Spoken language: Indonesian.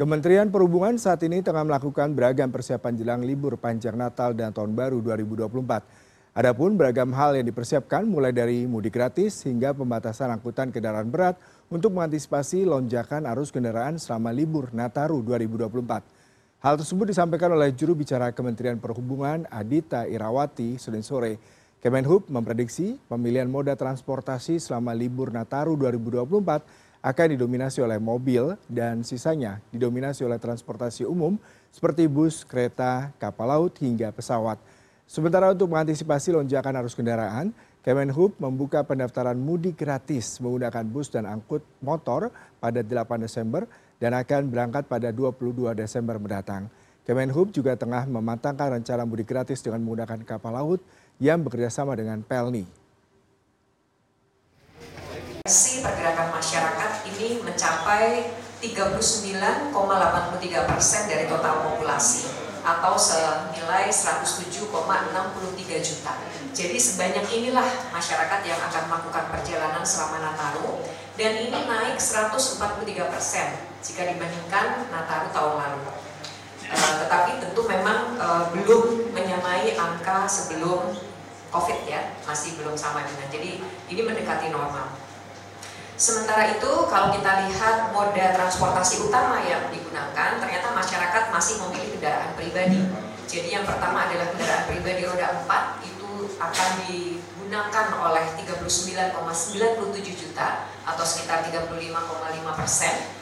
Kementerian Perhubungan saat ini tengah melakukan beragam persiapan jelang libur panjang Natal dan Tahun Baru 2024. Adapun beragam hal yang dipersiapkan mulai dari mudik gratis hingga pembatasan angkutan kendaraan berat untuk mengantisipasi lonjakan arus kendaraan selama libur Nataru 2024. Hal tersebut disampaikan oleh juru bicara Kementerian Perhubungan Adita Irawati Senin sore. Kemenhub memprediksi pemilihan moda transportasi selama libur Nataru 2024 akan didominasi oleh mobil dan sisanya didominasi oleh transportasi umum seperti bus, kereta, kapal laut hingga pesawat. Sementara untuk mengantisipasi lonjakan arus kendaraan, Kemenhub membuka pendaftaran mudik gratis menggunakan bus dan angkut motor pada 8 Desember dan akan berangkat pada 22 Desember mendatang. Kemenhub juga tengah mematangkan rencana mudik gratis dengan menggunakan kapal laut yang bekerjasama dengan Pelni pergerakan masyarakat ini mencapai 39,83 persen dari total populasi atau senilai 107,63 juta. Jadi sebanyak inilah masyarakat yang akan melakukan perjalanan selama Nataru dan ini naik 143 persen jika dibandingkan Nataru tahun lalu. Uh, tetapi tentu memang uh, belum menyamai angka sebelum COVID ya, masih belum sama dengan. Jadi ini mendekati normal. Sementara itu kalau kita lihat moda transportasi utama yang digunakan ternyata masyarakat masih memilih kendaraan pribadi. Jadi yang pertama adalah kendaraan pribadi roda 4 itu akan digunakan oleh 39,97 juta atau sekitar 35,5 persen